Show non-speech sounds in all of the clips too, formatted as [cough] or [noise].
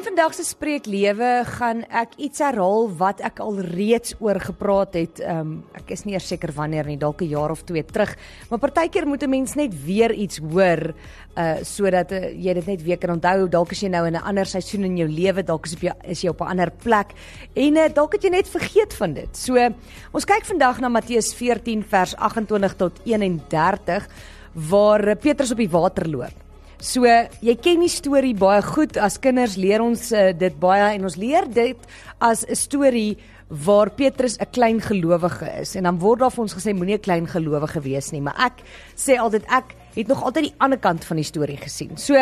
In vandag se spreeklewe gaan ek iets herhaal wat ek al reeds oor gepraat het. Um, ek is nie eers seker wanneer nie, dalk 'n jaar of 2 terug, maar partykeer moet 'n mens net weer iets hoor uh sodat uh, jy dit net weer kan onthou. Dalk as jy nou in 'n ander seisoen in jou lewe, dalk is, jy, is jy op 'n ander plek en uh, dalk het jy net vergeet van dit. So ons kyk vandag na Matteus 14 vers 28 tot 31 waar Petrus op die water loop. So jy ken die storie baie goed. As kinders leer ons uh, dit baie en ons leer dit as 'n storie waar Petrus 'n klein gelowige is en dan word daar vir ons gesê moenie 'n klein gelowige wees nie, maar ek sê altyd ek het nog altyd die ander kant van die storie gesien. So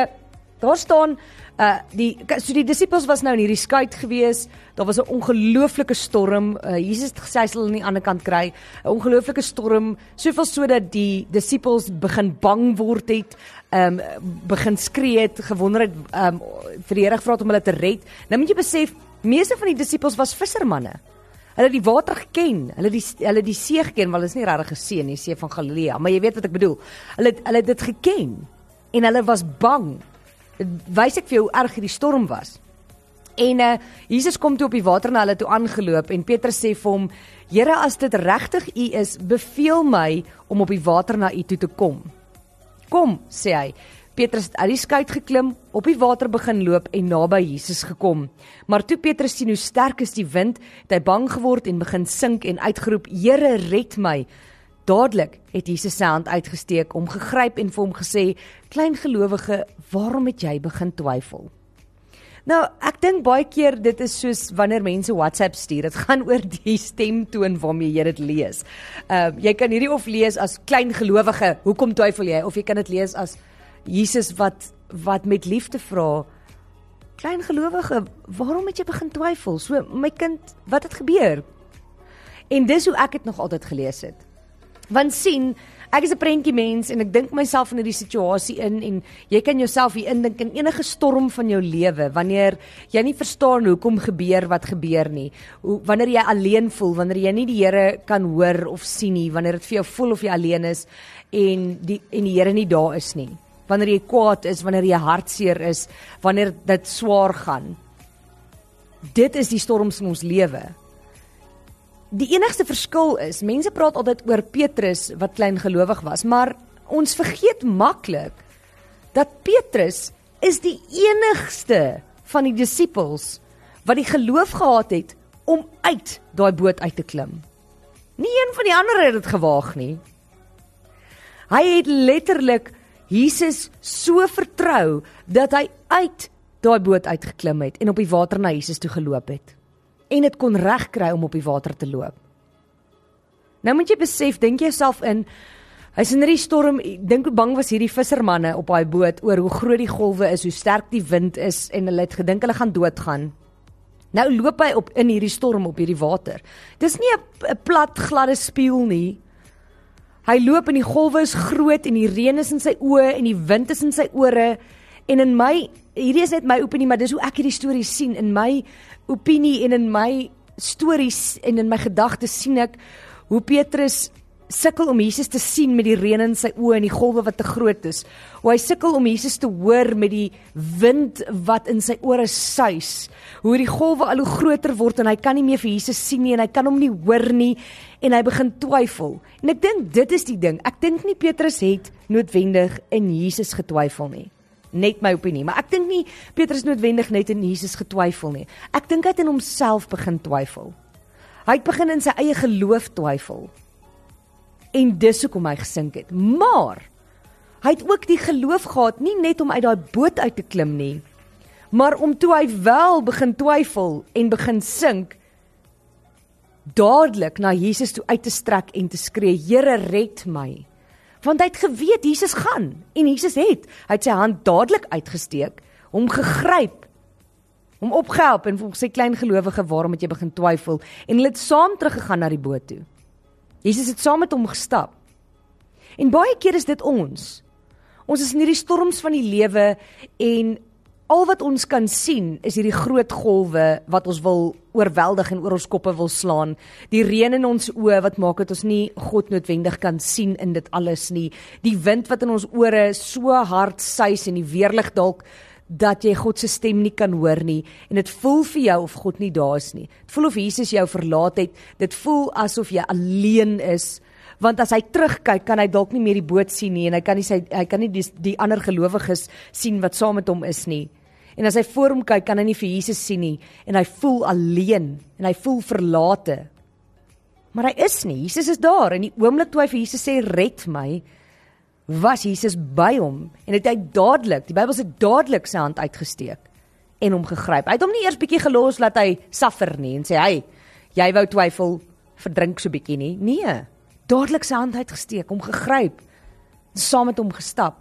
daar staan uh die so die disippels was nou in hierdie skuit gewees. Daar was 'n ongelooflike storm. Uh Jesus het gesê hy sal aan die ander kant kry. 'n Ongelooflike storm, soveel sodat die disippels begin bang word het, um begin skree het, gewonder het um vir die Here gevra om hulle te red. Nou moet jy besef, meeste van die disippels was vissermanne. Hulle het die water geken. Hulle die hulle die see geken, want hulle is nie regtig gesien nie, see van Galilea, maar jy weet wat ek bedoel. Hulle het, hulle het dit geken en hulle was bang wys ek vir jou hoe erg die storm was. En uh Jesus kom toe op die water na hulle toe aangeloop en Petrus sê vir hom: "Here, as dit regtig U is, beveel my om op die water na U toe te kom." "Kom," sê hy. Petrus het uit die skuit geklim, op die water begin loop en naby Jesus gekom. Maar toe Petrus sien hoe sterk is die wind, het hy bang geword en begin sink en uitgeroep: "Here, red my!" Dadelik het Jesus sy hand uitgesteek, hom gegryp en vir hom gesê: "Klein gelowige, waarom het jy begin twyfel?" Nou, ek dink baie keer dit is soos wanneer mense WhatsApp stuur. Dit [laughs] gaan oor die stemtoon waarmee jy dit lees. Ehm uh, jy kan hierdie of lees as klein gelowige, hoekom twyfel jy? Of jy kan dit lees as Jesus wat wat met liefde vra: "Klein gelowige, waarom het jy begin twyfel?" So, my kind, wat het gebeur? En dis hoe ek dit nog altyd gelees het. Want sien, ek is 'n prentjie mens en ek dink myself in hierdie situasie in en jy kan jouself hier indink in enige storm van jou lewe wanneer jy nie verstaan hoekom gebeur wat gebeur nie. Hoe wanneer jy alleen voel, wanneer jy nie die Here kan hoor of sien nie, wanneer dit vir jou voel of jy alleen is en die en die Here nie daar is nie. Wanneer jy kwaad is, wanneer jy hartseer is, wanneer dit swaar gaan. Dit is die storms in ons lewe. Die enigste verskil is, mense praat altyd oor Petrus wat klein gelowig was, maar ons vergeet maklik dat Petrus is die enigste van die disippels wat die geloof gehad het om uit daai boot uit te klim. Nie een van die ander het dit gewaag nie. Hy het letterlik Jesus so vertrou dat hy uit daai boot uitgeklim het en op die water na Jesus toe geloop het en dit kon regkry om op die water te loop. Nou moet jy besef, dink jouself in hy's in hierdie storm, dink hoe bang was hierdie vissermanne op daai boot oor hoe groot die golwe is, hoe sterk die wind is en hulle het gedink hulle gaan doodgaan. Nou loop hy op in hierdie storm op hierdie water. Dis nie 'n plat gladde spieël nie. Hy loop en die golwe is groot en die reën is in sy oë en die wind is in sy ore en in my hierdie is net my opinie maar dis hoe ek hierdie storie sien in my opinie en in my stories en in my gedagtes sien ek hoe Petrus sukkel om Jesus te sien met die reën in sy oë en die golwe wat te groot is. Hoe hy sukkel om Jesus te hoor met die wind wat in sy ore suis. Hoe die golwe al hoe groter word en hy kan nie meer vir Jesus sien nie en hy kan hom nie hoor nie en hy begin twyfel. En ek dink dit is die ding. Ek dink nie Petrus het noodwendig in Jesus getwyfel nie net my opinie, maar ek dink nie Petrus noodwendig net in Jesus getwyfel nie. Ek dink hy het in homself begin twyfel. Hy het begin in sy eie geloof twyfel. En dis hoekom hy gesink het. Maar hy het ook die geloof gehad nie net om uit daai boot uit te klim nie, maar om toe hy wel begin twyfel en begin sink dadelik na Jesus toe uit te strek en te skree: "Here, red my." Want hy het geweet Jesus gaan. En Jesus het hy het sy hand dadelik uitgesteek hom gegryp hom opgehelp en vir sy klein gelowige waarom het jy begin twyfel? En hulle het saam teruggegaan na die boot toe. Jesus het saam met hom gestap. En baie keer is dit ons. Ons is in hierdie storms van die lewe en al wat ons kan sien is hierdie groot golwe wat ons wil oorweldig en oor ons koppe wil slaan. Die reën in ons oë wat maak dat ons nie God noodwendig kan sien in dit alles nie. Die wind wat in ons ore so hard suis en die weerlig dalk dat jy God se stem nie kan hoor nie en dit voel vir jou of God nie daar is nie. Dit voel of Jesus jou verlaat het. Dit voel asof jy alleen is want as hy terugkyk kan hy dalk nie meer die boot sien nie en hy kan nie sy hy kan nie die, die ander gelowiges sien wat saam met hom is nie. En as hy voor hom kyk, kan hy nie vir Jesus sien nie en hy voel alleen en hy voel verlate. Maar hy is nie. Jesus is daar en die oomblik toe hy vir Jesus sê red my, was Jesus by hom en het hy dadelik, die Bybel sê dadelik sy hand uitgesteek en hom gegryp. Hy het hom nie eers bietjie gelos laat hy suffer nie en sê hy, jy wou twyfel, verdrink so bietjie nie. Nee dadelik sy hand uitgesteek, hom gegryp, saam met hom gestap.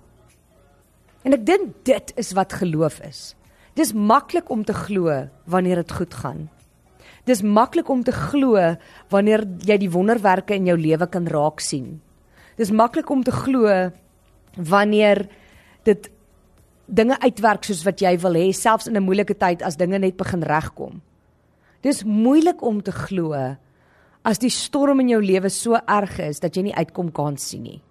En ek dink dit is wat geloof is. Dis maklik om te glo wanneer dit goed gaan. Dis maklik om te glo wanneer jy die wonderwerke in jou lewe kan raak sien. Dis maklik om te glo wanneer dit dinge uitwerk soos wat jy wil hê, selfs in 'n moeilike tyd as dinge net begin regkom. Dis moeilik om te glo as die storm in jou lewe so erg is dat jy nie uitkom kan sien nie.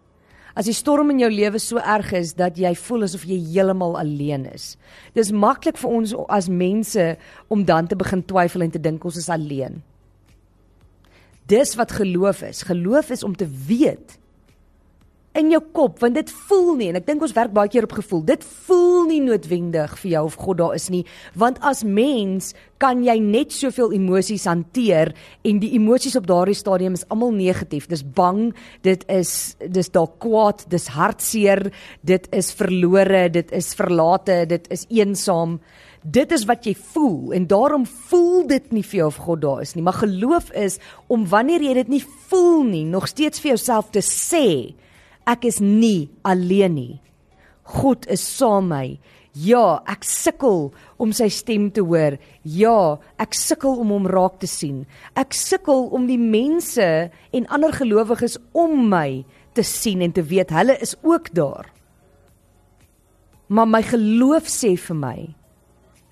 As die storm in jou lewe so erg is dat jy voel asof jy heeltemal alleen is. Dis maklik vir ons as mense om dan te begin twyfel en te dink ons is alleen. Dis wat geloof is. Geloof is om te weet in jou kop want dit voel nie en ek dink ons werk baie keer op gevoel. Dit voel nie noodwendig vir jou of God daar is nie, want as mens kan jy net soveel emosies hanteer en die emosies op daardie stadium is almal negatief. Dis bang, dit is dis dalk kwaad, dis hartseer, dit is verlore, dit is verlate, dit is eensaam. Dit is wat jy voel en daarom voel dit nie vir jou of God daar is nie, maar geloof is om wanneer jy dit nie voel nie, nog steeds vir jouself te sê ek is nie alleen nie. God is saam my. Ja, ek sukkel om sy stem te hoor. Ja, ek sukkel om hom raak te sien. Ek sukkel om die mense en ander gelowiges om my te sien en te weet hulle is ook daar. Maar my geloof sê vir my,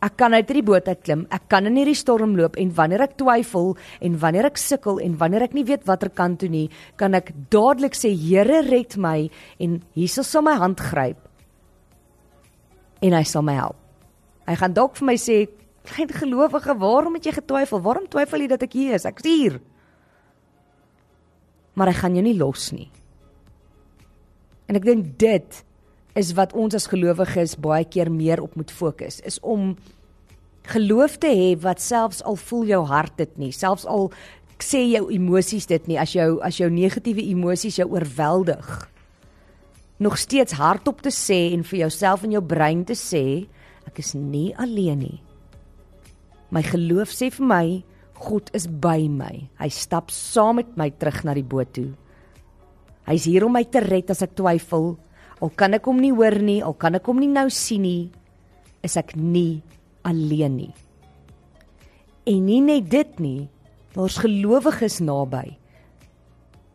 Ek kan uit hierdie boot uit klim. Ek kan in hierdie storm loop en wanneer ek twyfel en wanneer ek sukkel en wanneer ek nie weet watter kant toe nie, kan ek dadelik sê Here red my en Jesus sal my hand gryp. En hy sal my help. Hy gaan dalk vir my sê, "Klein gelowige, waarom het jy getwyfel? Waarom twyfel jy dat ek hier is? Ek's hier." Maar hy gaan jou nie los nie. En ek dink dit is wat ons as gelowiges baie keer meer op moet fokus is om geloof te hê wat selfs al voel jou hart dit nie selfs al sê jou emosies dit nie as jou as jou negatiewe emosies jou oorweldig nog steeds hardop te sê en vir jouself en jou brein te sê ek is nie alleen nie. My geloof sê vir my God is by my. Hy stap saam met my terug na die boot toe. Hy's hier om my te red as ek twyfel Al kan ek hom nie hoor nie, al kan ek hom nie nou sien nie, is ek nie alleen nie. En nie net dit nie, daar's gelowiges naby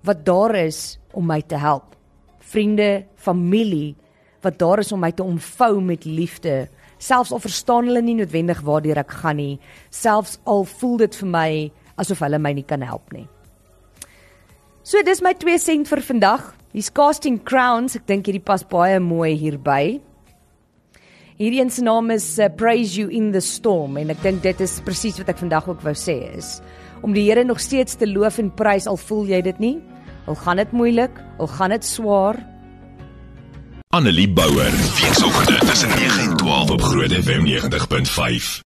wat daar is om my te help. Vriende, familie wat daar is om my te omvou met liefde, selfs al verstaan hulle nie noodwendig waartoe ek gaan nie, selfs al voel dit vir my asof hulle my nie kan help nie. So dis my 2 sent vir vandag. Hier's Casting Crowns. Ek dink hierdie pas baie mooi hierby. Hierdie een se naam is uh, Praise You in the Storm en ek dink dit is presies wat ek vandag ook wou sê is om die Here nog steeds te loof en prys al voel jy dit nie. Al gaan dit moeilik, al gaan dit swaar. Annelie Bouwer, weekoggend tussen 9 en 12 op Groot FM 90.5.